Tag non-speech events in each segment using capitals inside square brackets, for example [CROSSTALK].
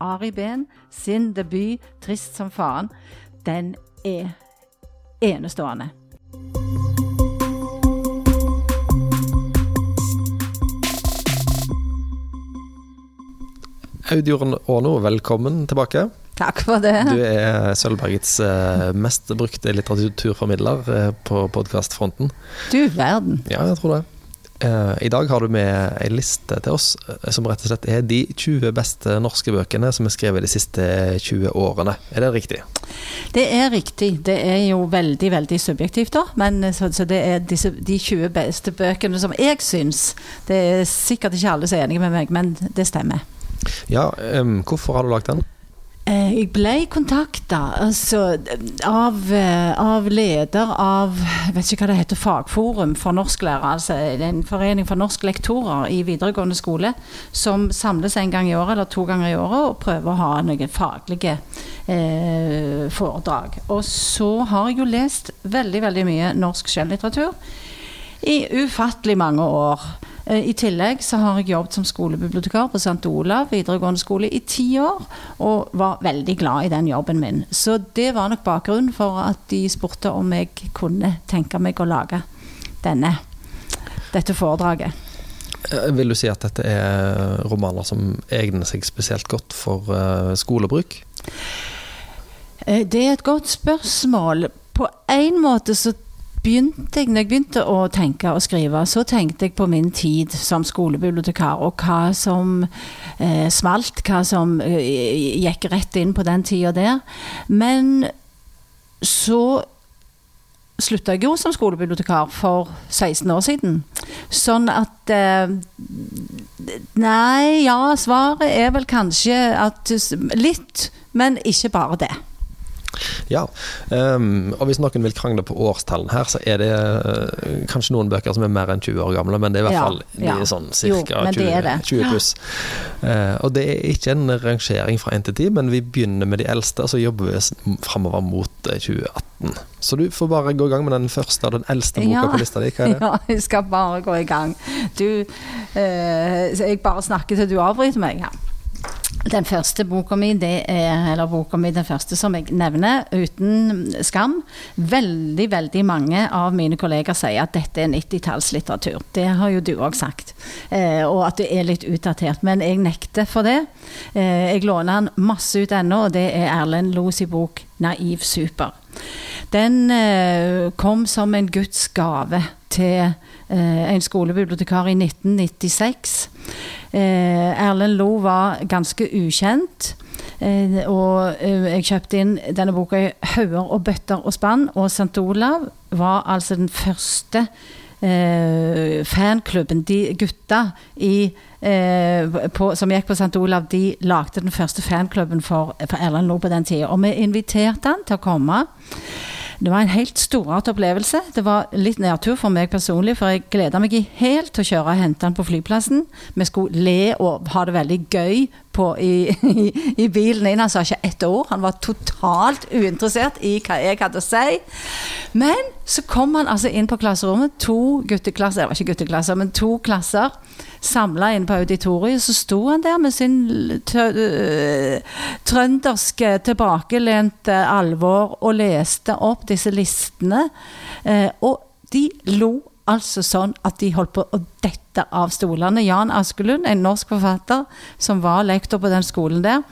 Ari Behn sin debut 'Trist som faren', den er enestående. Audjorden Åno, velkommen tilbake. Takk for det. Du er Sølvbergets eh, mest brukte litteraturformidler eh, på podkastfronten. Du verden. Ja, jeg tror det. Eh, I dag har du med ei liste til oss eh, som rett og slett er de 20 beste norske bøkene som er skrevet de siste 20 årene. Er det riktig? Det er riktig. Det er jo veldig veldig subjektivt, da. Men, eh, så, så det er disse, de 20 beste bøkene som jeg syns. Det er sikkert ikke alle som er enige med meg, men det stemmer. Ja, um, hvorfor har du lagd den? Eh, Jeg ble kontakta altså, av, eh, av leder av jeg vet ikke hva det heter, Fagforum for norsklærere. Altså en forening for norsklektorer i videregående skole. Som samles en gang i året eller to ganger i året og prøver å ha noen faglige eh, foredrag. Og så har jeg jo lest veldig, veldig mye norsk skjønnlitteratur i ufattelig mange år. Eh, I tillegg så har jeg jobbet som skolebibliotekar på St. Olav videregående skole i ti år, og var veldig glad i den jobben min. Så det var nok bakgrunnen for at de spurte om jeg kunne tenke meg å lage denne, dette foredraget. Eh, Vil du si at dette er romaner som egner seg spesielt godt for eh, skolebruk? Det er et godt spørsmål. På en måte så begynte jeg, når jeg begynte å tenke og skrive, så tenkte jeg på min tid som skolebibliotekar, og hva som eh, smalt, hva som eh, gikk rett inn på den tida der. Men så slutta jeg jo som skolebibliotekar for 16 år siden. Sånn at eh, Nei, ja, svaret er vel kanskje at litt, men ikke bare det. Ja, um, og hvis noen vil krangle på årstallene her, så er det uh, kanskje noen bøker som er mer enn 20 år gamle, men det er i hvert fall de ja. sånn ca. 20, er 20 pluss. Uh, og det er ikke en rangering fra 1 til 10, men vi begynner med de eldste, og så jobber vi framover mot eh, 2018. Så du får bare gå i gang med den første og den eldste boka Ja. på lista di. [LAUGHS] Ja, jeg skal bare gå i gang. Du, uh, jeg bare snakker til du avbryter meg. Ja. Den første boka mi, er, eller boka mi, den første som jeg nevner, uten skam. Veldig, veldig mange av mine kolleger sier at dette er 90-tallslitteratur. Det har jo du òg sagt. Eh, og at det er litt utdatert. Men jeg nekter for det. Eh, jeg låner den masse ut ennå, og det er Erlend Los i bok 'Naiv super'. Den eh, kom som en Guds gave til eh, en skolebibliotekar i 1996. Eh, Erlend Lo var ganske ukjent. Eh, og eh, jeg kjøpte inn denne boka i hauger og bøtter og spann. Og St. Olav var altså den første eh, fanklubben. De gutta i, eh, på, som gikk på St. Olav, de lagde den første fanklubben for, for Erlend Lo på den tida. Og vi inviterte han til å komme. Det var en helt storart opplevelse. Det var litt nedtur for meg personlig, for jeg gleda meg helt til å kjøre og hente han på flyplassen. Vi skulle le og ha det veldig gøy på, i, [LAUGHS] i, i bilen inn. Han sa ikke ett ord. Han var totalt uinteressert i hva jeg hadde å si. Men så kom han altså inn på klasserommet. To gutteklasser, det var ikke gutteklasser, men to klasser samla inn på auditoriet. Så sto han der med sin øh, trønderske, tilbakelente alvor og leste opp disse listene. Eh, og de lo altså sånn at de holdt på å dette av stolene. Jan Askelund, en norsk forfatter som var lektor på den skolen der.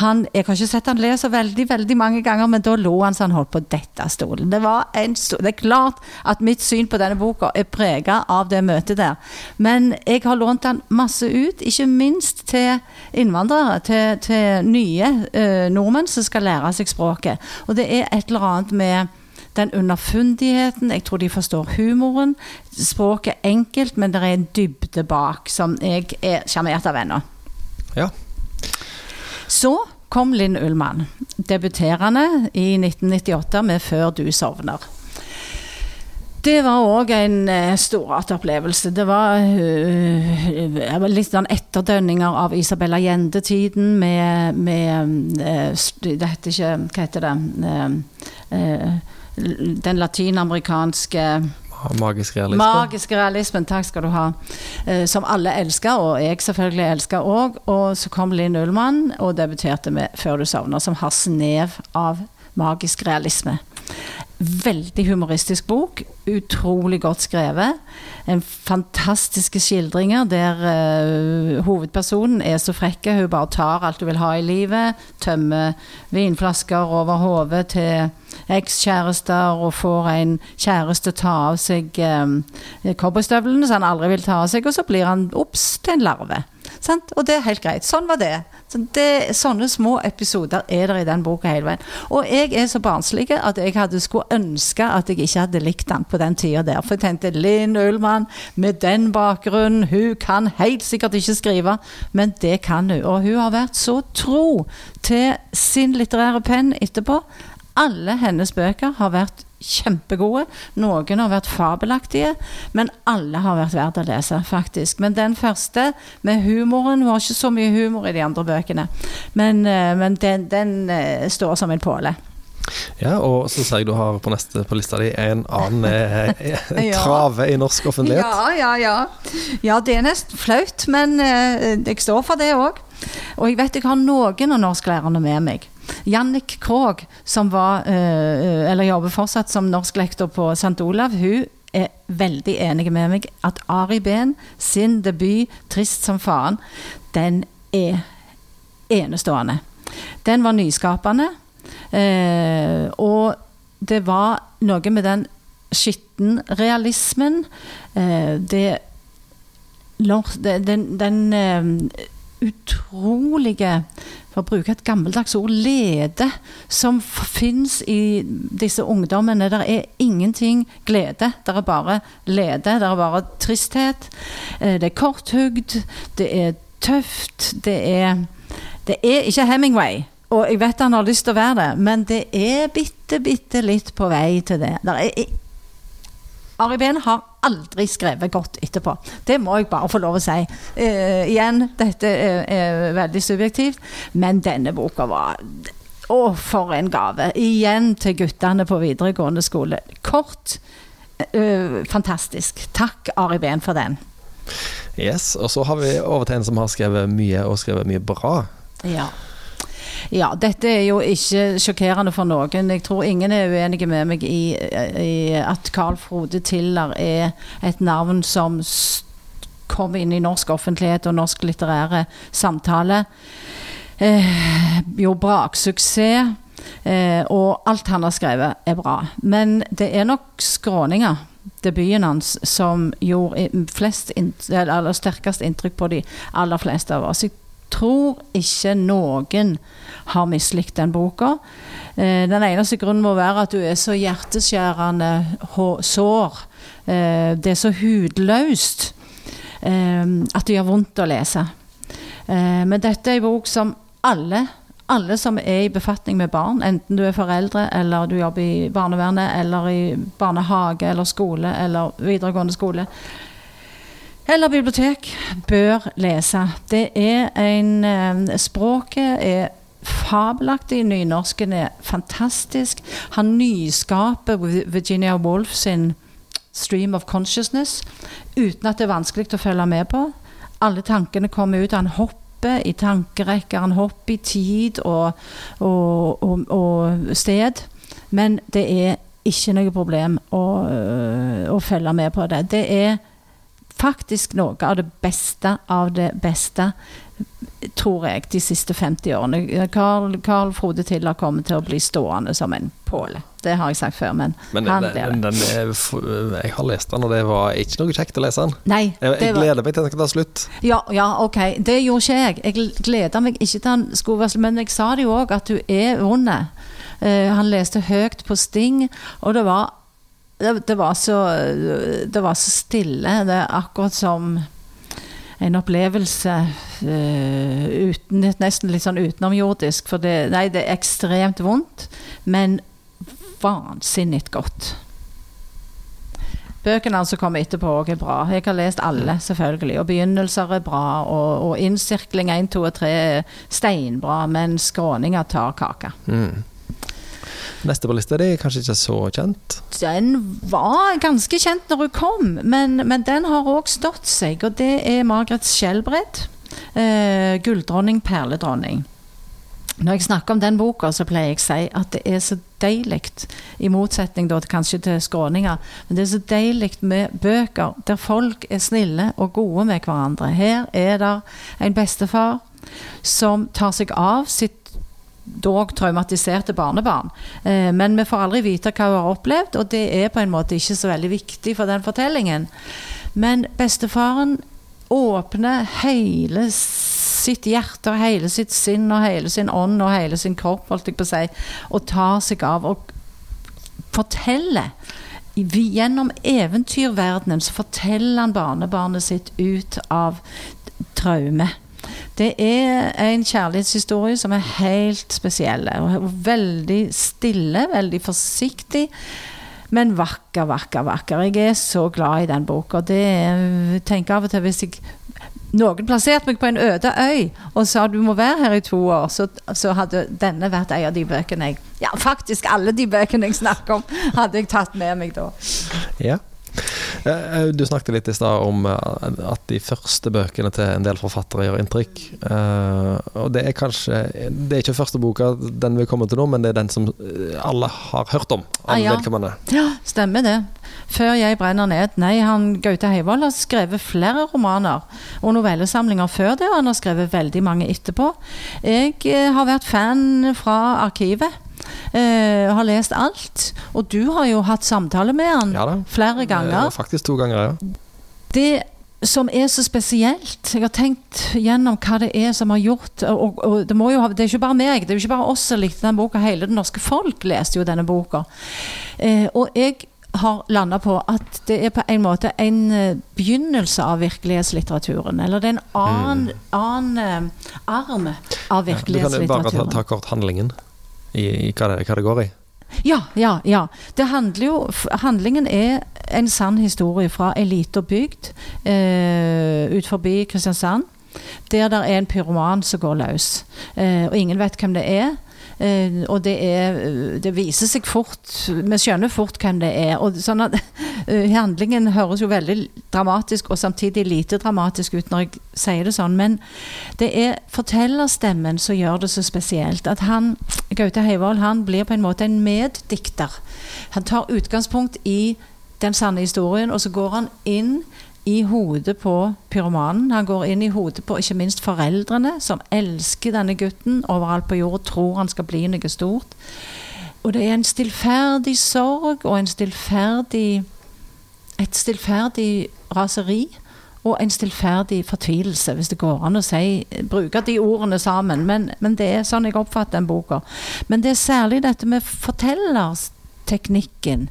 Han, jeg har ikke sett han le så veldig veldig mange ganger, men da lo han så han holdt på å dette av stolen. Det, var en sto det er klart at mitt syn på denne boka er prega av det møtet der. Men jeg har lånt den masse ut, ikke minst til innvandrere, til, til nye uh, nordmenn som skal lære seg språket. Og det er et eller annet med den underfundigheten. Jeg tror de forstår humoren. Språket er enkelt, men det er en dybde bak som jeg er sjarmert av ennå. Ja. Så kom Linn Ullmann, debuterende i 1998 med 'Før du sovner'. Det var òg en storartet opplevelse. Det var uh, litt sånn etterdønninger av Isabella Gjende-tiden med, med uh, Det heter ikke Hva heter det? Uh, uh, den latinamerikanske magisk realisme. Magisk realismen, takk skal du ha. Eh, som alle elsker, og jeg selvfølgelig elsker òg. Og så kom Linn Ullmann og debuterte med 'Før du sovner', som har snev av magisk realisme. Veldig humoristisk bok. Utrolig godt skrevet. En fantastiske skildringer der uh, hovedpersonen er så frekke. Hun bare tar alt hun vil ha i livet. Tømmer vinflasker over hodet til ekskjærester og får en kjæreste ta av seg um, cowboystøvlene som han aldri vil ta av seg, og så blir han obs til en larve. Sant? Og det er helt greit. Sånn var det. Så det, sånne små episoder er det i den boka hele veien. Og jeg er så barnslig at jeg hadde skulle ønske at jeg ikke hadde likt den på den tida der. For jeg tenkte Linn Ullmann med den bakgrunnen, hun kan helt sikkert ikke skrive. Men det kan hun. Og hun har vært så tro til sin litterære penn etterpå. Alle hennes bøker har vært kjempegode. Noen har vært fabelaktige, men alle har vært verdt å lese, faktisk. Men den første, med humoren Hun har ikke så mye humor i de andre bøkene, men, eh, men den, den, eh, står som en påle. Ja, og så ser jeg du har på neste på lista di en annen eh, [LAUGHS] trave i norsk offentlighet. Ja, ja, ja. Ja, det er nesten flaut, men eh, jeg står for det òg. Og jeg vet jeg har noen av norsklærerne med meg. Jannik Krogh, som var, eh, eller jobber fortsatt som norsklektor på St. Olav, hun er veldig enig med meg at Ari Behn sin debut 'Trist som faren', den er enestående. Den var nyskapende. Eh, og det var noe med den skittenrealismen. Eh, det den, den eh, utrolige for å bruke et gammeldags ord, lede som fins i disse ungdommene. Det er ingenting glede. Det er bare lede. Det er bare tristhet. Eh, det er korthugd. Det er tøft. Det er, det er ikke Hemingway. Og jeg vet han har lyst til å være det, men det er bitte, bitte litt på vei til det. det er, Ari Behn har aldri skrevet godt etterpå. Det må jeg bare få lov å si. Eh, igjen, dette er, er, veldig subjektivt, men denne boka var Å, for en gave! Igjen til guttene på videregående skole. Kort, eh, fantastisk. Takk, Ari Behn, for den. Yes, og så har vi over til en som har skrevet mye, og skrevet mye bra. Ja. Ja, dette er jo ikke sjokkerende for noen. Jeg tror ingen er uenige med meg i, i at Carl Frode Tiller er et navn som kom inn i norsk offentlighet og norsk litterære samtale. Eh, jo, braksuksess. Eh, og alt han har skrevet, er bra. Men det er nok skråninger debuten hans som gjorde flest, eller sterkest inntrykk på de aller fleste av oss. Jeg tror ikke noen har mislikt den boka. Eh, den eneste grunnen må være at du er så hjerteskjærende sår. Eh, det er så hudløst eh, at det gjør vondt å lese. Men dette er en bok som alle alle som er i befatning med barn, enten du er foreldre eller du jobber i barnevernet eller i barnehage eller skole eller videregående skole, eller bibliotek bør lese. Det er en eh, Språket er fabelaktig. Nynorsken er fantastisk. Han nyskaper Virginia Woolf sin 'Stream of Consciousness' uten at det er vanskelig å følge med på. Alle tankene kommer ut. Han hopper i tankerekker, han hopper i tid og, og, og, og sted. Men det er ikke noe problem å, å følge med på det. Det er faktisk noe av det beste av det beste, tror jeg, de siste 50 årene. Carl, Carl Frode Tiller kommer til å bli stående som en påle. Det har jeg sagt før, men, men han blir det. Er, jeg har lest den, og det var ikke noe kjekt å lese den. Nei, jeg, jeg gleder meg til den skal ta slutt. Ja, ja, ok. Det gjorde ikke jeg. Jeg gleder meg ikke til han skulle være Men jeg sa det jo òg, at du er vond. Uh, han leste høyt på Sting, og det var det, det, var så, det var så stille. Det er akkurat som en opplevelse uh, uten, nesten litt sånn utenomjordisk. For det, nei, det er ekstremt vondt, men vansinnig godt. Bøkene som kommer etterpå, er bra. Jeg har lest alle, selvfølgelig. Og begynnelser er bra. Og, og innsirkling 1, 2 og 3 er steinbra, men skråninger tar kaka. Mm. Neste på lista di er kanskje ikke så kjent? Den var ganske kjent når hun kom, men, men den har òg stått seg. Og det er Margaret Skjelbred. Eh, 'Gulldronning, perledronning'. Når jeg snakker om den boka, så pleier jeg å si at det er så deilig, i motsetning da, kanskje til skråninger, men det er så deilig med bøker der folk er snille og gode med hverandre. Her er det en bestefar som tar seg av sitt dog traumatiserte barnebarn. Eh, men vi får aldri vite hva hun har opplevd, og det er på en måte ikke så veldig viktig for den fortellingen. Men bestefaren åpner hele sitt hjerte og hele sitt sinn og hele sin ånd og hele sin kropp, holdt jeg på å si, og tar seg av og forteller. Gjennom eventyrverdenen så forteller han barnebarnet sitt ut av traume. Det er en kjærlighetshistorie som er helt spesiell. Veldig stille, veldig forsiktig. Men vakker, vakker, vakker. Jeg er så glad i den boka. Det tenker av og til hvis jeg noen plasserte meg på en øde øy og sa du må være her i to år, så, så hadde denne vært en av de bøkene jeg Ja, faktisk alle de bøkene jeg snakker om, hadde jeg tatt med meg da. Ja. Eh, eh, du snakket litt i stad om eh, at de første bøkene til en del forfattere gjør inntrykk. Og det er kanskje Det er ikke første boka den vi kommer til nå, men det er den som alle har hørt om. Ah, ja. ja, stemmer det. 'Før jeg brenner ned'. Nei, han Gaute Heivold har skrevet flere romaner og novellesamlinger før det, og han har skrevet veldig mange etterpå. Jeg har vært fan fra arkivet. Uh, har lest alt. Og du har jo hatt samtale med han ja flere ganger. Ja, faktisk to ganger, ja. Det som er så spesielt Jeg har tenkt gjennom hva det er som har gjort og, og det, ha, det, er ikke bare meg, det er ikke bare oss som likte den boka. Hele det norske folk leste jo denne boka. Eh, og jeg har landa på at det er på en måte en begynnelse av virkelighetslitteraturen. Eller det er en annen, mm. annen arm av virkelighetslitteraturen. Ja, du kan bare ta, ta kort handlingen i, i hva, det, går i? Ja, ja, ja. Det handler jo Handlingen er en sann historie fra ei lita bygd eh, ut forbi Kristiansand. Der det er en pyroman som går løs. Eh, og ingen vet hvem det er. Uh, og det, er, det viser seg fort Vi skjønner fort hvem det er. og sånn at uh, [LAUGHS] Handlingen høres jo veldig dramatisk og samtidig lite dramatisk ut når jeg sier det sånn, men det er fortellerstemmen som gjør det så spesielt. At han, Gaute Heivold han blir på en måte en meddikter. Han tar utgangspunkt i den sanne historien, og så går han inn i hodet på pyromanen. Han går inn i hodet på ikke minst foreldrene, som elsker denne gutten overalt på jord, tror han skal bli noe stort. Og det er en stillferdig sorg og en stillferdig Et stillferdig raseri og en stillferdig fortvilelse, hvis det går an å si, bruke de ordene sammen. Men, men det er sånn jeg oppfatter den boka. Men det er særlig dette med fortellers teknikken.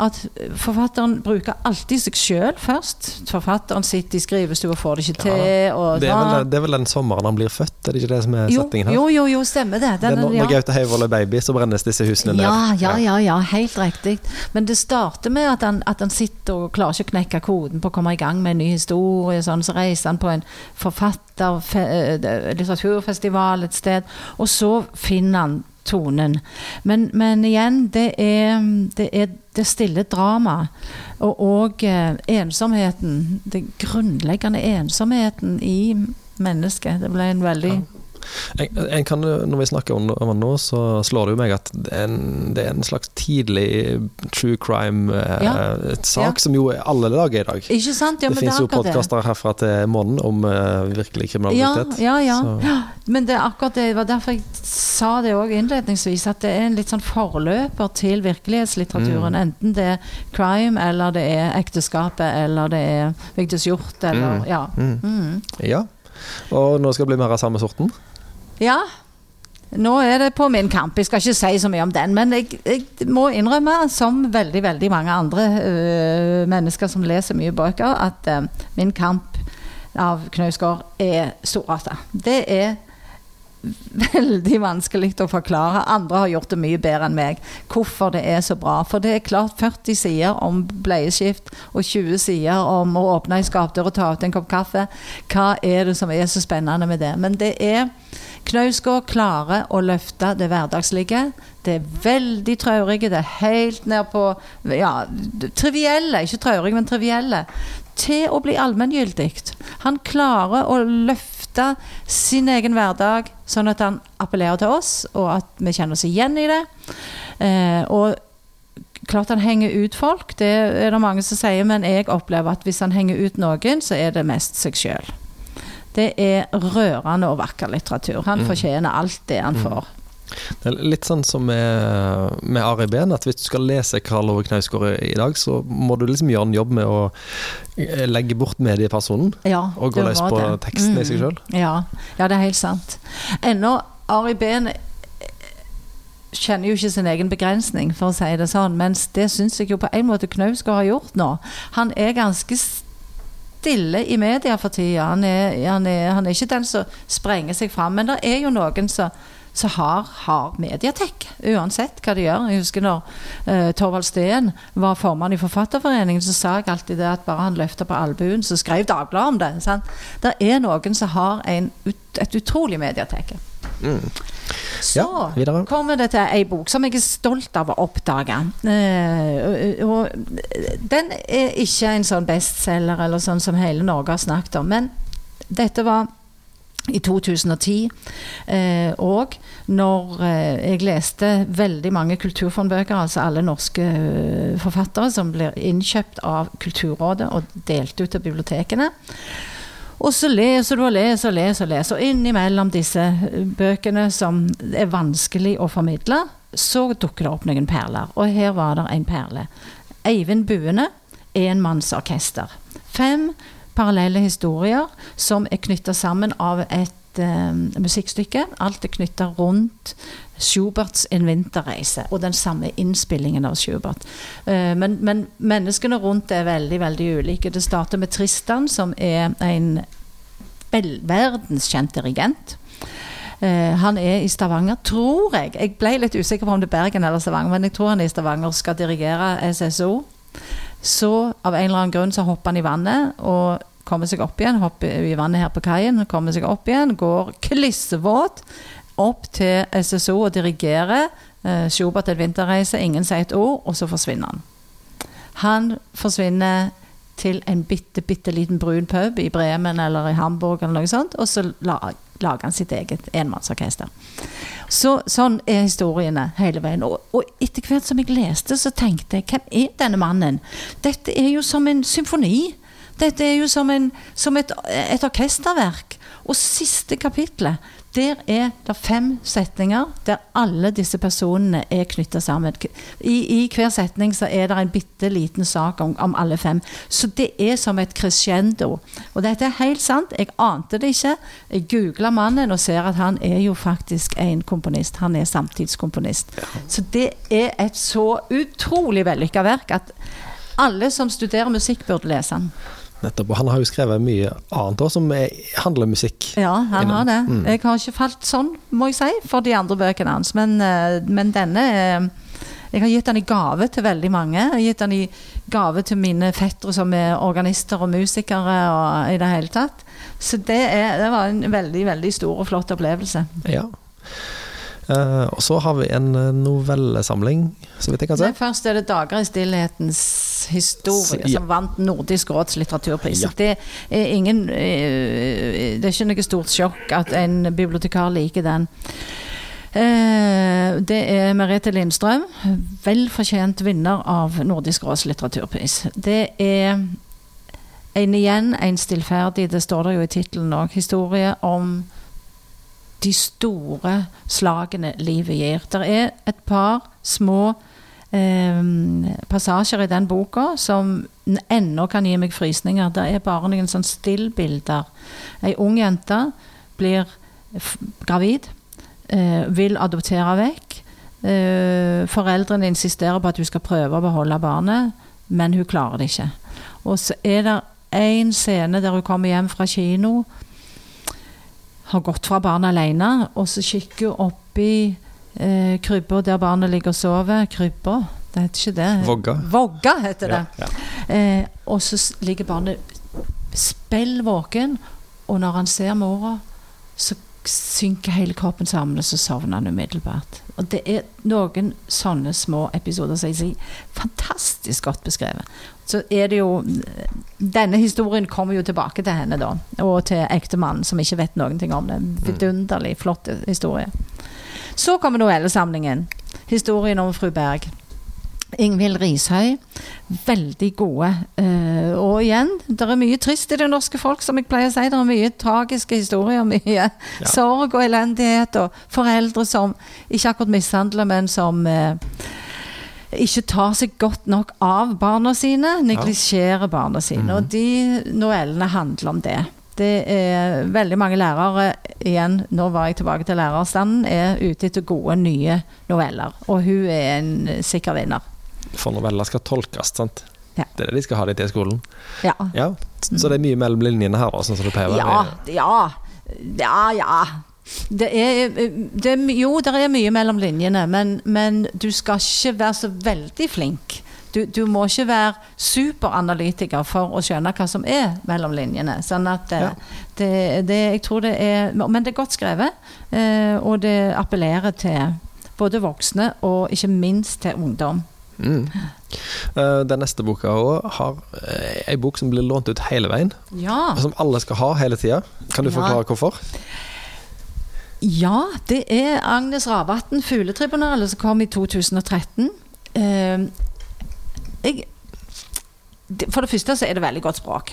At forfatteren bruker alltid seg sjøl først. Forfatteren sitter i skrivestua og får det ikke til. Ja, det, er vel, det, er vel, den sommeren han blir født, er det ikke det som er jo, settingen her? Jo, jo, jo, stemmer det. Den, det når, ja. når Gaute Heivold er baby, så brennes disse husene ned. Ja, ja, ja, ja, helt riktig. Men det starter med at han, at han sitter og klarer ikke å knekke koden på å komme i gang med en ny historie. Sånn, så reiser han på en forfatter, eh, litteraturfestival et sted, og så finner han tonen. Men, men igjen, det er, det er det stille dramaet. Og, og eh, ensomheten. Den grunnleggende ensomheten i mennesket. Det ble en veldig ja. En, en kan, når vi snakker om det nå, så slår det jo meg at det er en, det er en slags tidlig true crime-sak, ja. ja. som jo alle lager i dag. Ikke sant? Ja, det fins jo podkaster herfra til månen om uh, virkelig kriminalitet. Ja, ja, ja. Men det er akkurat det, det var derfor jeg sa det òg innledningsvis, at det er en litt sånn forløper til virkelighetslitteraturen. Mm. Enten det er crime, eller det er ekteskapet, eller det er Vigdis Hjorth, eller mm. Ja. Mm. mm. ja. Og nå skal det bli mer av samme sorten? Ja. Nå er det på min kamp. Jeg skal ikke si så mye om den. Men jeg, jeg må innrømme, som veldig veldig mange andre øh, mennesker som leser mye bøker, at øh, min kamp av Knausgård er storarta. Det er veldig vanskelig å forklare. Andre har gjort det mye bedre enn meg. Hvorfor det er så bra. For det er klart 40 sider om bleieskift og 20 sider om å åpne ei skapdør og ta ut en kopp kaffe. Hva er det som er så spennende med det? Men det er Knausgård klarer å løfte det hverdagslige. Det er veldig traurige, det er helt ned på ja, trivielle, ikke traurige, men trivielle, til å bli allmenngyldig. Han klarer å løfte sin egen hverdag sånn at han appellerer til oss, og at vi kjenner oss igjen i det. Eh, og klart han henger ut folk, det er det mange som sier, men jeg opplever at hvis han henger ut noen, så er det mest seg sjøl. Det er rørende og vakker litteratur. Han mm. fortjener alt det han mm. får. Det er litt sånn som med, med Ari Behn, at hvis du skal lese Karl Ove Knausgård i dag, så må du liksom gjøre en jobb med å eh, legge bort mediepersonen. Ja, og gå løs på teksten mm. i seg sjøl. Ja. ja, det er helt sant. Ennå Ari Behn kjenner jo ikke sin egen begrensning, for å si det sånn. Mens det syns jeg jo på en måte Knausgård har gjort nå. Han er ganske stille i media for tida. Han han, han er, ikke den som sprenger seg fram. Men det er jo noen som som har, har mediatek, uansett hva de gjør. Jeg husker når uh, Torvald Steen var formann i Forfatterforeningen, så sa jeg alltid det at bare han løfta på albuen, så skrev Dagbladet om det. Sant? Det er noen som har en, et utrolig mediatekke. Mm. Så ja, kommer det til ei bok som jeg er stolt av å oppdage. Uh, og den er ikke en sånn bestselger eller sånn som hele Norge har snakket om. Men dette var i 2010. Eh, og når eh, jeg leste veldig mange kulturfondbøker, altså alle norske uh, forfattere som blir innkjøpt av Kulturrådet og delt ut til bibliotekene. Og så leser du og leser og leser, og leser. Og innimellom disse eh, bøkene som er vanskelig å formidle, så dukker det opp noen perler. Og her var det en perle. Eivind Buene, enmannsorkester. Fem parallelle historier som er knytta sammen av et uh, musikkstykke. Alt er knytta rundt Schuberts 'En vinterreise' og den samme innspillingen av Schubert. Uh, men, men, menneskene rundt er veldig veldig ulike. Det starter med Tristan, som er en verdenskjent dirigent. Uh, han er i Stavanger, tror jeg. Jeg ble litt usikker på om det er Bergen eller Stavanger, men jeg tror han er i Stavanger skal dirigere SSO. Så av en eller annen grunn så hopper han i vannet og kommer seg opp igjen. Hopper i vannet her på kaien, kommer seg opp igjen. Går klissevåt opp til SSO og dirigerer. Eh, Schubert en vinterreise, ingen sier et ord, og så forsvinner han. Han forsvinner til en bitte, bitte liten brun pub i Bremen eller i Hamburg, eller noe sånt, og så lager han sitt eget enmannsorkester. Så, sånn er historiene hele veien. Og, og, etter hvert som jeg leste, så tenkte jeg hvem er denne mannen? Dette er jo som en symfoni. Dette er jo som, en, som et, et orkesterverk. Og siste kapitlet der er det fem setninger der alle disse personene er knytta sammen. I, I, hver setning så er det en bitte liten sak om, om, alle fem. Så det er som et crescendo. Og dette er helt sant. Jeg ante det ikke. Jeg googla mannen og ser at han er jo faktisk en komponist. Han er samtidskomponist. Så det er et så utrolig vellykka verk at alle som studerer musikk, burde lese den. Nettopp. Og han har jo skrevet mye annet òg som handler om musikk. Ja, han innom. har det. Mm. Jeg har ikke falt sånn, må jeg si, for de andre bøkene hans. Men, eh, men denne eh, Jeg har gitt den i gave til veldig mange. Jeg har gitt den i gave til mine fettere som er organister og musikere og i det hele tatt. Så det, er, det var en veldig, veldig stor og flott opplevelse. Ja. Uh, og så har vi en eh, novellesamling, så vidt jeg kan se. Først er det 'Dager i stillhetens historie', ja. som vant Nordisk råds litteraturpris. Ja. Det er ingen uh, Det er ikke noe stort sjokk at en bibliotekar liker den. Uh, det er Merete Lindstrøm, velfortjent vinner av Nordisk råds litteraturpris. Det er en igjen, en stillferdig, det står det jo i tittelen òg, historie om de store slagene livet gir. Det er et par små eh, passasjer i den boka som ennå kan gi meg frysninger. Det er bare noen sånn stillbilder. Ei ung jente blir gravid, eh, vil adoptere vekk. Eh, foreldrene insisterer på at hun skal prøve å beholde barnet, men hun klarer det ikke. Og så er det én scene der hun kommer hjem fra kino har gått fra barnet alene, og så kikker hun oppi eh, krybba der barnet ligger og sover. Krybba, det heter ikke det. Vogga. Vogga heter det. Ja, ja. Eh, og så ligger barnet spell våken, og når han ser mora, så synker hele kroppen sammen, og så sovner han umiddelbart. Og det er noen sånne små episoder som jeg sier fantastisk godt beskrevet. Så er det jo Denne historien kommer jo tilbake til henne, da. Og til ektemannen, som ikke vet noen ting om det. Vidunderlig flott historie. Så kommer novellesamlingen. Historien om fru Berg. Ingvild Rishøi. Veldig gode. Uh, og igjen, det er mye trist i det norske folk, som jeg pleier å si. Det er mye tragiske historier. Mye ja. sorg og elendighet. Og foreldre som ikke akkurat mishandler, men som uh, ikke tar seg godt nok av barna sine. Neglisjerer barna sine. Mm. Og de novellene handler om det. Det er veldig mange lærere igjen, nå var jeg tilbake til lærerstanden, er ute etter gode, nye noveller. Og hun er en sikker vinner. For noveller skal tolkes, sant? Ja. Det er det de skal ha det til i skolen? Ja. ja. Så det er mye mellom linjene her, sånn som det pleier å være? Ja. Ja, ja. Det er, det er, jo, det er mye mellom linjene, men, men, du skal ikke være så veldig flink. Du, du, må ikke være superanalytiker for å skjønne hva som er mellom linjene. Sånn at ja. det, det, jeg tror det er Men det er godt skrevet, eh, og det appellerer til både voksne og ikke minst til ungdom. Mm. Den neste boka har ei bok som blir lånt ut hele veien. Ja. Som alle skal ha hele tida. Kan du ja. forklare hvorfor? Ja, det er Agnes Ravatn, 'Fugletribunalet', som kom i 2013. Uh, eh, jeg, for det første så er det veldig godt språk.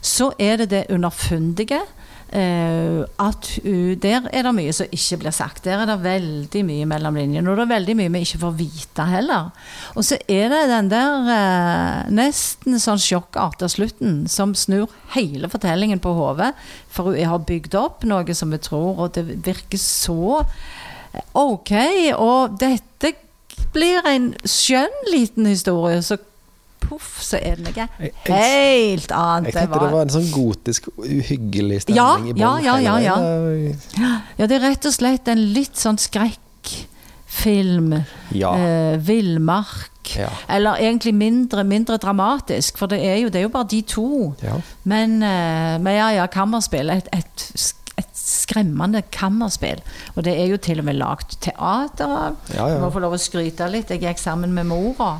Så er det det underfundige. Uh, at Der er det mye som ikke blir sagt. Der er det veldig mye mellom linjene. Og det er veldig mye vi ikke får vite heller. Og så er det den der uh, nesten sånn sjokkart av slutten som snur hele fortellingen på hodet. For hun har bygd opp noe som vi tror, og det virker så OK. Og dette blir en skjønn liten historie. Så poff, så er det noe helt annet. Jeg tenkte det var en sånn gotisk, uhyggelig stemning ja, i bånn. Ja, ja, ja, ja. ja, det er rett og slett en litt sånn skrekkfilm. Ja. Eh, villmark. Ja. Eller egentlig mindre, mindre dramatisk, for det er, jo, det er jo bare de to. Ja. Men, eh, men ja, ja, kammerspill. Et, et, et, skremmende kammerspill. Og det er jo til og med lagd teater av. Ja, ja. Jeg må få lov å skryte litt. Jeg gikk sammen med mora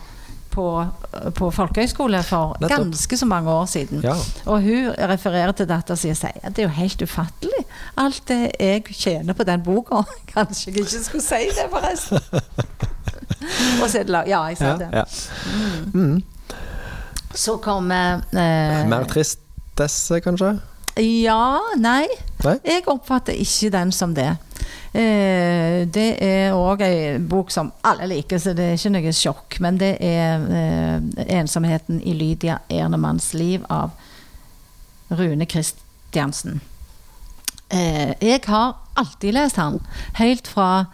på, på folkehøyskole for Nettopp. ganske så mange år siden. Ja. Og hun refererer til dattera si og sier at det er jo helt ufattelig, alt det jeg tjener på den boka. [LAUGHS] Kanskje jeg ikke skulle si det, forresten. [LAUGHS] og så er det Ja, jeg sa ja, det. Ja. Mm. Mm. Så kommer eh, Mer tristesse, kanskje? Ja, nei. nei. Jeg oppfatter ikke den som det. Eh, det er òg ei bok som alle liker, så det er ikke noe sjokk. Men det er eh, 'Ensomheten i Lydia Ernemanns liv' av Rune Kristiansen. Eh, jeg har alltid lest han, helt fra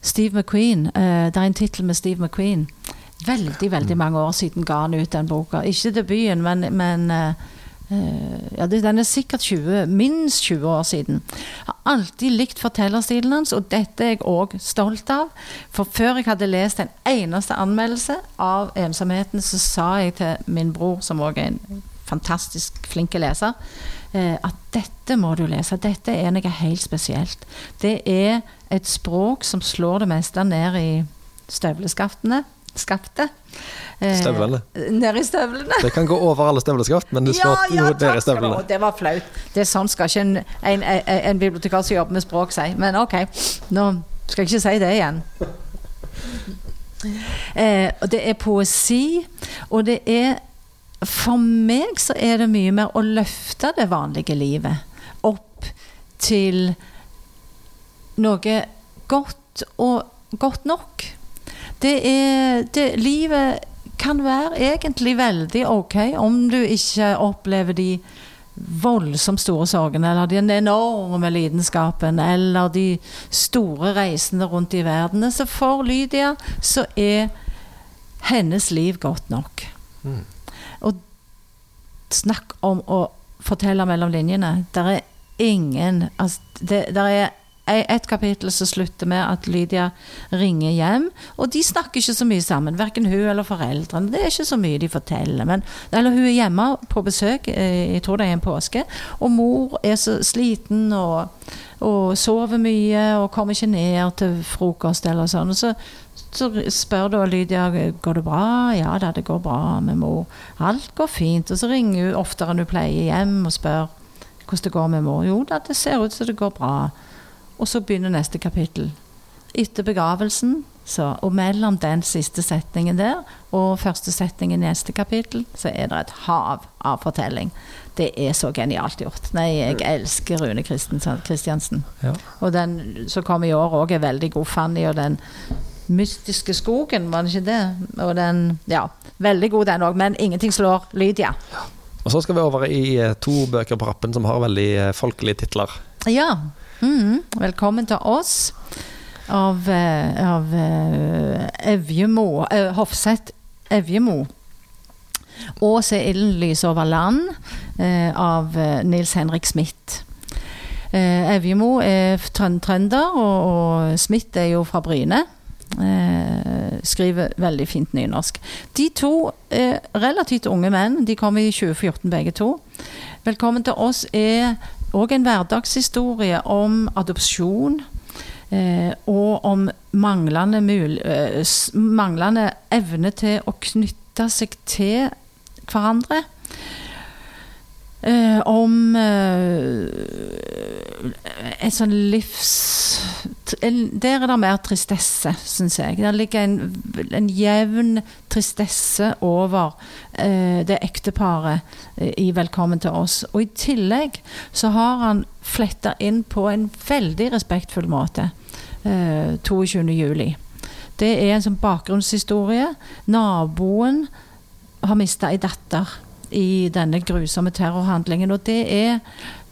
Steve McQueen. Det er en tittel med Steve McQueen. Veldig veldig mange år siden ga han ut den boka. Ikke debuten, men, men ja, Den er sikkert 20, minst 20 år siden. Jeg har alltid likt fortellerstilen hans, og dette er jeg òg stolt av. For før jeg hadde lest en eneste anmeldelse av ensomheten, så sa jeg til min bror, som òg er en fantastisk flink leser, eh, at dette må du lese. Dette er noe helt spesielt. Det er et språk som slår det meste ned i støvleskaftene. Skaftet. Eh, støvlene. Ned i støvlene. Det kan gå over alle støvleskaft, men det slår ja, ja, ned i støvlene. Det var flaut. Det er sånn skal ikke en, en, en, en bibliotekar som jobber med språk si. Men OK, nå skal jeg ikke si det igjen. Eh, og det er poesi, og det er For meg så er det mye mer å løfte det vanlige livet opp til noe godt og godt nok. Det er det, Livet kan være egentlig veldig ok om du ikke opplever de voldsomt store sorgene, eller den enorme lidenskapen, eller de store reisene rundt i verden. Så for Lydia så er hennes liv godt nok. Mm. Og snakk om å fortelle mellom linjene. Der er ingen altså, det, der er et kapittel som slutter med at Lydia ringer hjem. Og de snakker ikke så mye sammen, verken hun eller foreldrene. Det er ikke så mye de forteller. Men, eller hun er hjemme på besøk, eh, jeg tror det er en påske, og mor er så sliten og, og sover mye og kommer ikke ned til frokost eller sånn. Så så spør da Lydia går det bra. Ja da, det går bra med mor. Alt går fint. Og så ringer hun oftere enn hun pleier hjem og spør hvordan det går med mor. Jo da, det ser ut som det går bra. Og så begynner neste kapittel. Etter begravelsen, så, og mellom den siste setningen der og første setningen i neste kapittel, så er det et hav av fortelling. Det er så genialt gjort. Nei, jeg elsker Rune Kristiansen. Ja. Og den som kom i år òg, er veldig god. Fanny og den mystiske skogen, var det ikke det? Og den Ja, veldig god den òg, men ingenting slår Lydia. Ja. Og så skal vi over i eh, to bøker på rappen som har veldig eh, folkelige titler. Ja. Mm, velkommen til oss av, eh, av Evjemo uh, Hofseth Evjemo. Og er ilden lys over land av Nils Henrik Smith. Evjemo er trønder, og, og Smith er jo fra Bryne. Eh, skriver veldig fint nynorsk. De to er relativt unge menn. De kom i 2014 begge to. 'Velkommen til oss' er òg en hverdagshistorie om adopsjon. Eh, og om manglende, mul eh, manglende evne til å knytte seg til hverandre. Eh, om eh, et sånn livs Der er det mer tristesse, syns jeg. Der ligger en, en jevn tristesse over eh, det ekteparet eh, i 'Velkommen til oss'. Og i tillegg så har han fletta inn på en veldig respektfull måte eh, 22.07. Det er en sånn bakgrunnshistorie. Naboen har mista ei datter i denne grusomme terrorhandlingen. Og det er,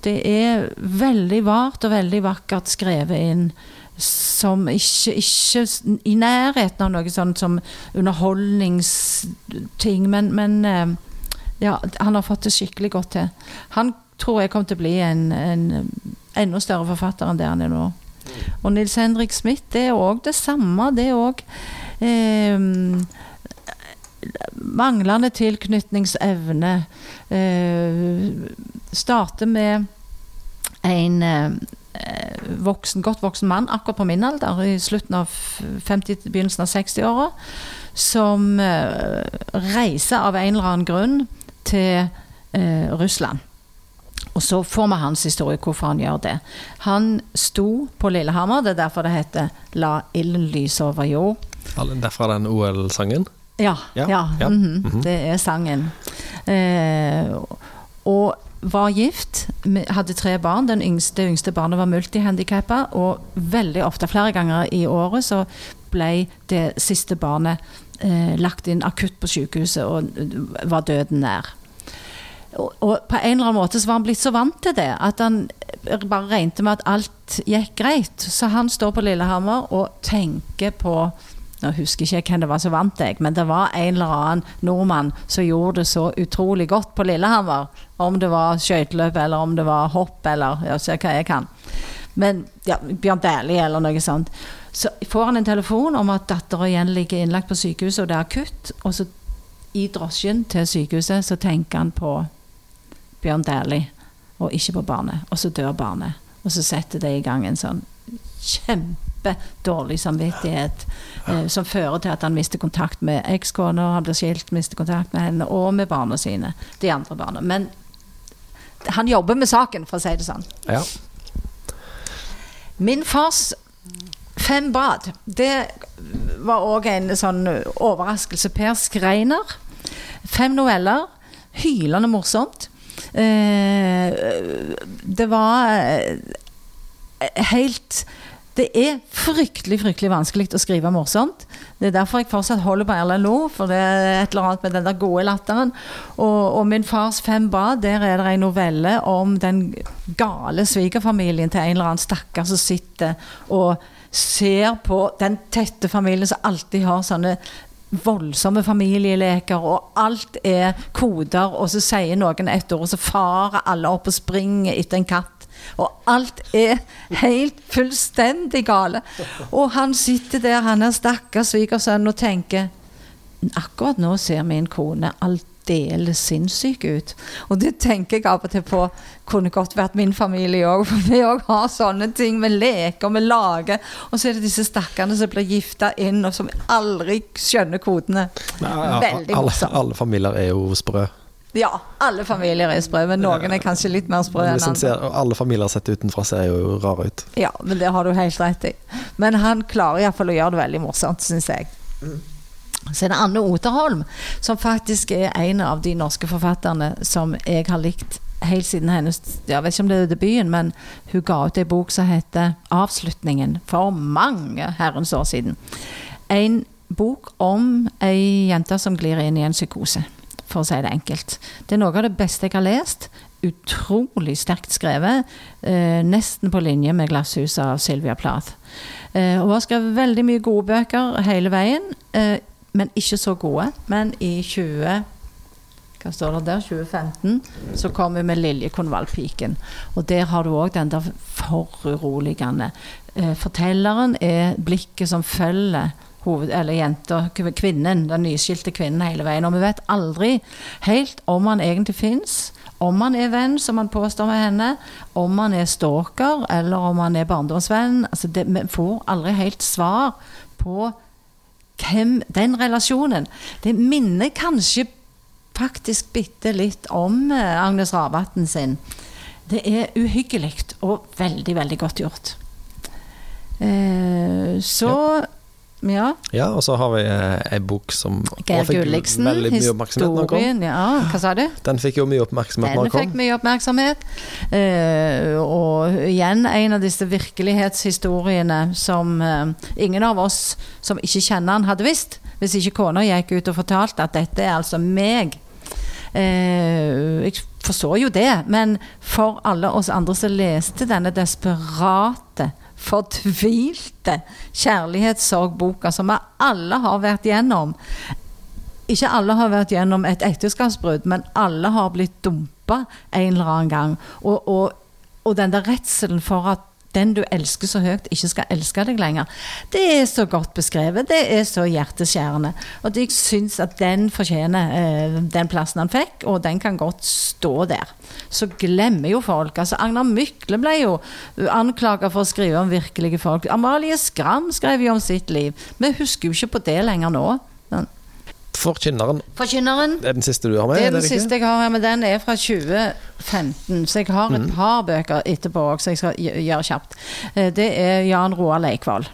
det er veldig vart og veldig vakkert skrevet inn som ikke, ikke i nærheten av noe sånt som underholdningsting, men, men eh, ja, han har fått det skikkelig godt til. Han tror jeg kommer til å bli en, en enda større forfatter enn det han er nå. Og Nils Henrik Smith, det er òg det samme. Det er òg eh, manglende tilknytningsevne. Eh, starte med en eh, voksen, godt voksen mann akkurat på min alder, i slutten av 50, begynnelsen av 60-åra, som eh, reiser av en eller annen grunn til eh, Russland. Og så får vi hans historie, hvorfor han gjør det. Han sto på Lillehammer, det er derfor det heter 'La ilden lyse over jord'. Derfra den OL-sangen? Ja. ja, ja. Mm -hmm. det er sangen. Eh, og var gift, hadde tre barn. Den yngste, det yngste barnet var multihandikappa. Og veldig ofte, flere ganger i året, så ble det siste barnet eh, lagt inn akutt på sykehuset og var døden nær. Og, og, på en eller annen måte så var han blitt så vant til det at han bare regnet med at alt gikk greit. Så han står på Lillehammer og tenker på nå husker ikke hvem det var som vant jeg, men det var en eller annen nordmann som gjorde det så utrolig godt på Lillehammer. Om det var skøyteløp, eller om det var hopp, eller ja, se hva jeg kan. Men ja, Bjørn Dæhlie eller noe sånt. Så får han en telefon om at dattera igjen ligger innlagt på sykehuset, og det er akutt. Og så i drosjen til sykehuset så tenker han på Bjørn Dæhlie, og ikke på barnet. Og så dør barnet. Og så setter det i gang en sånn kjempe kjempedårlig samvittighet ja. som fører til at han mister kontakt med ekskona, han blir skilt, mister kontakt med henne og med barna sine. De andre barna. Men han jobber med saken, for å si det sånn. Ja. Min fars fem bad, det var òg en sånn overraskelse. Per Skreiner. Fem noveller. Hylende morsomt. Eh, det var eh, helt det er fryktelig fryktelig vanskelig å skrive morsomt. Det er derfor jeg fortsatt holder på Erlend Loe, for det er et eller annet med den der gode latteren. Og, og, Min fars fem bad, der er det en novelle om den gale svigerfamilien til en eller annen stakkar som sitter og ser på den tette familien som alltid har sånne voldsomme familieleker, og alt er koder, og så sier noen et ord, og så farer alle opp og springer etter en katt Og alt er helt fullstendig gale. Og han sitter der, han er stakkars svigersønn, og tenker Akkurat nå ser min kone aldeles sinnssyk ut. Og det tenker jeg av og til på kunne godt vært min familie òg. For vi òg har sånne ting. Vi leker, vi lager. Og så er det disse stakkarene som blir gifta inn, og som aldri skjønner kodene. Veldig alle, alle familier er jo sprø. Ja, alle familier er sprø, men noen er kanskje litt mer sprø enn andre. alle familier sett utenfra ser jo rare ut. Ja, men det har du helt rett i. Men han klarer iallfall å gjøre det veldig morsomt, syns jeg. Så er det Anne Oterholm, som faktisk er en av de norske forfatterne som jeg har likt helt siden hennes Jeg vet ikke om det er debuten, men hun ga ut ei bok som heter 'Avslutningen' for mange herrens år siden. En bok om ei jente som glir inn i en psykose, for å si det enkelt. Det er noe av det beste jeg har lest. Utrolig sterkt skrevet. Eh, nesten på linje med 'Glasshuset' av Sylvia Plath. Eh, hun har skrevet veldig mye gode bøker hele veien, eh, men ikke så gode. Men i 20 hva står det der? 2015 så kom vi med 'Lilje Konvaldpiken'. Og der har du òg den der foruroligende eh, Fortelleren er blikket som følger hoved, eller jenta, kvinnen, den nyskilte kvinnen hele veien. Og vi vet aldri helt om han egentlig fins. Om han er venn, som han påstår med henne. Om han er stalker, eller om han er barndomsvenn. Altså det, vi får aldri helt svar på hvem den relasjonen Det minner kanskje faktisk bitte litt om eh, Agnes Ravatn sin. Det er uhyggelig og veldig, veldig godt gjort. Eh, så ja. Ja, og så har vi eh, ei bok som Geir Gulliksen, veldig mye oppmerksomhet når den kom. ja, Hva sa du? Den fikk jo mye oppmerksomhet når Den den fikk mye oppmerksomhet. Uh, og igjen en av disse virkelighetshistoriene som uh, ingen av oss som ikke kjenner han, hadde visst. Hvis ikke kona gikk ut og fortalte at dette er altså meg. Uh, jeg forstår jo det, men for alle oss andre som leste denne desperate, fortvilte kjærlighetssorgboka som vi alle har vært gjennom ikke alle har vært gjennom et ekteskapsbrudd, men alle har blitt dumpa en eller annen gang. Og, og, og den der redselen for at den du elsker så høyt, ikke skal elske deg lenger. Det er så godt beskrevet. Det er så hjerteskjærende. Og jeg syns at den fortjener eh, den plassen han fikk, og den kan godt stå der. Så glemmer jo folk. altså Agnar Mykle ble jo anklaga for å skrive om virkelige folk. Amalie Skram skrev jo om sitt liv. Vi husker jo ikke på det lenger nå. Men Forkynneren Forkynneren. det er den siste du har med? Det er den det siste jeg har her, men den er fra 2015. Så jeg har et par bøker etterpå òg, så jeg skal gjøre kjapt. Eh, Det er Jan Roar Leikvoll.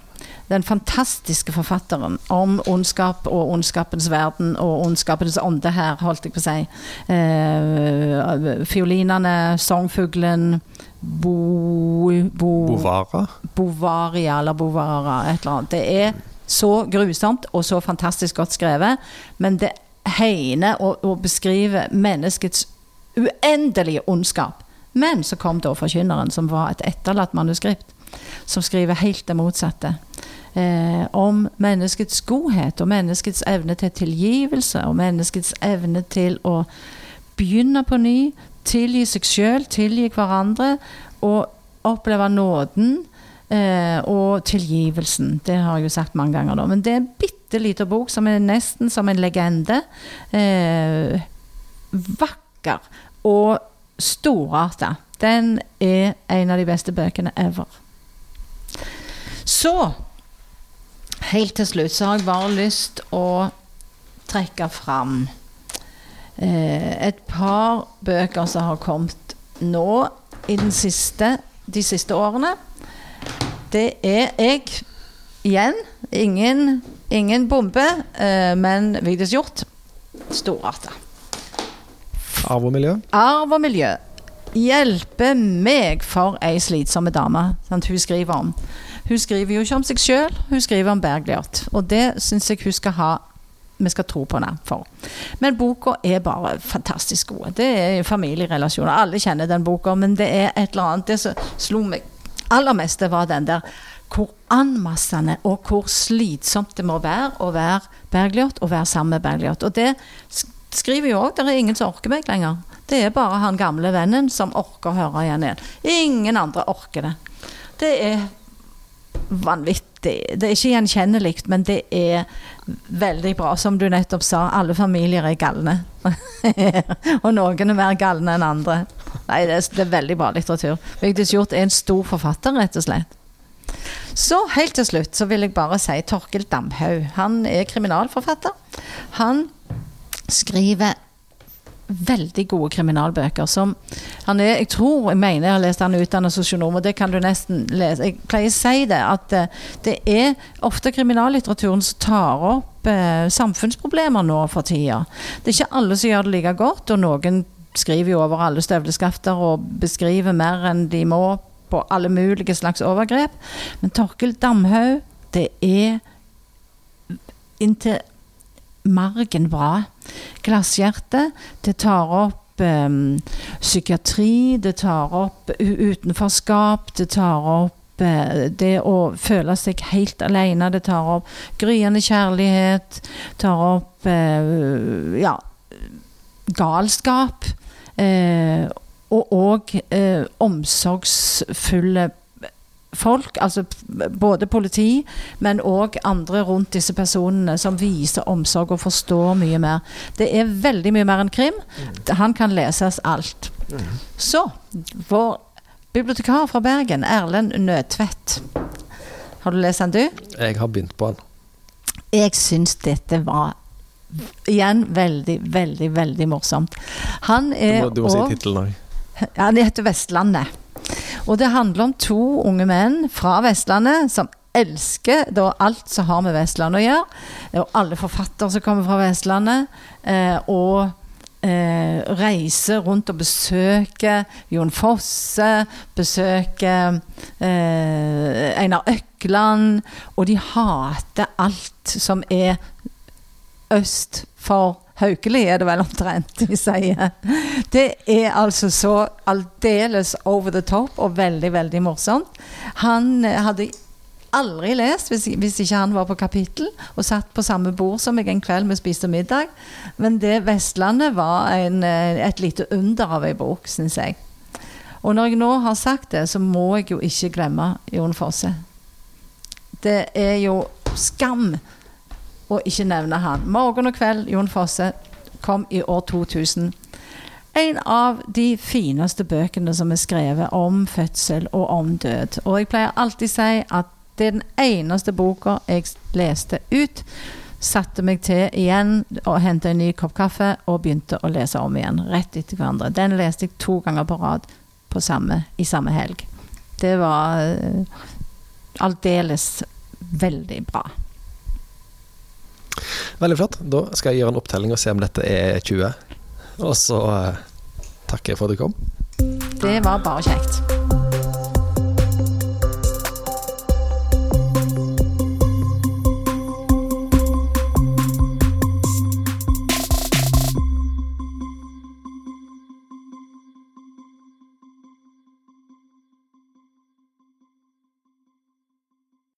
Den fantastiske forfatteren om ondskap og ondskapens verden og ondskapens ånde her, holdt jeg på å si. Eh, fiolinene, sangfuglen, bo, bo, Bovara. Bovaria eller Bovara, et eller annet. Det er så grusomt og så fantastisk godt skrevet, men det hegner og, og beskriver menneskets uendelige ondskap. Men så kom da Forkynneren, som var et etterlatt manuskript, som skriver helt det motsatte. Eh, om menneskets godhet og menneskets evne til tilgivelse og menneskets evne til å begynne på ny, tilgi seg sjøl, tilgi hverandre og oppleve nåden eh, og tilgivelsen. Det har jeg jo sagt mange ganger nå. Men det er en bitte liten bok som er nesten som en legende. Eh, vakker og storarta. Den er en av de beste bøkene ever. Så Helt til slutt så har jeg bare lyst å trekke fram eh, et par bøker som har kommet nå i den siste, de siste årene. Det er jeg igjen. Ingen, ingen bombe, eh, men Vigdis Hjorth. Storarta. Arv og miljø. Arv og miljø. Hjelpe meg for ei slitsomme dame, sant, hun skriver om. Hun skriver jo ikke om seg sjøl, hun skriver om Bergljot. Og det syns jeg hun skal ha vi skal tro på henne for. Men boka er bare fantastisk god. Det er familierelasjoner. Alle kjenner den boka, men det er et eller annet Det som slo meg aller meste var den der hvor anmassende og hvor slitsomt det må være å være Bergljot og være sammen med Bergljot. Og det skriver jo òg. Det er ingen som orker meg lenger. Det er bare han gamle vennen som orker å høre igjen igjen. Ingen andre orker det. Det er vanvittig. Det er ikke gjenkjennelig, men det er veldig bra. Som du nettopp sa, alle familier er galne. [LAUGHS] og noen er mer galne enn andre. Nei, det er, det er veldig bra litteratur. Vigdis Hjorth er en stor forfatter, rett og slett. Så helt til slutt så vil jeg bare si Torkel Damhaug. Han er kriminalforfatter. Han skriver veldig gode kriminalbøker som han er, Jeg tror, jeg mener jeg har lest han utdannet sosionom, og det kan du nesten lese. Jeg pleier å si det, at uh, det er ofte kriminallitteraturen som tar opp uh, samfunnsproblemer nå for tida. Det er ikke alle som gjør det like godt, og noen skriver jo over alle støvleskafter og beskriver mer enn de må på alle mulige slags overgrep. Men Torkel Damhaug, det er inntil margen bra. Glasshjerte. Det tar opp um, psykiatri, det tar opp utenforskap, det tar opp uh, det å føle seg helt alene. Det tar opp gryende kjærlighet. Tar opp uh, ja, galskap. Uh, og òg omsorgsfulle folk, altså både politi, men òg andre rundt disse personene, som viser omsorg og forstår mye mer. Det er veldig mye mer enn krim. Han kan leses alt. Så vår bibliotekar fra Bergen, Erlend Nødtvedt. Har du lest den, du? Jeg har begynt på den. Jeg syns dette var igjen veldig, veldig, veldig morsomt. Han er Du må, du må si tittelen òg. Han heter Vestlandet. Og det handler om to unge menn fra Vestlandet som elsker da alt som har med Vestlandet å gjøre. Og alle forfattere som kommer fra Vestlandet. Eh, og eh, reiser rundt og besøker Jon Fosse, besøker eh, Einar Økland. Og de hater alt som er øst for Haukeli, er det vel omtrent de sier. Det er altså så aldeles over the top og veldig, veldig morsomt. Han hadde aldri lest hvis, hvis, ikke han var på kapittel og satt på samme bord som meg en kveld vi spiste middag. Men det 'Vestlandet' var en, et lite under av ei bok, syns jeg. Og når jeg nå har sagt det, så må jeg jo ikke glemme Jon Fosse. Det er jo skam å ikke nevne han. 'Morgen og kveld', Jon Fosse, kom i år 2000. En av de fineste bøkene som er skrevet om fødsel og om død. Og jeg pleier alltid å si at det er den eneste boka jeg leste ut. Satte meg til igjen og hentet en ny kopp kaffe og begynte å lese om igjen. Rett etter hverandre. Den leste jeg to ganger på rad på samme, i samme helg. Det var uh, aldeles veldig bra. Veldig flott. Da skal jeg gjøre en opptelling og se om dette er 20. Og så uh, takker jeg for at du kom. Det var bare kjekt.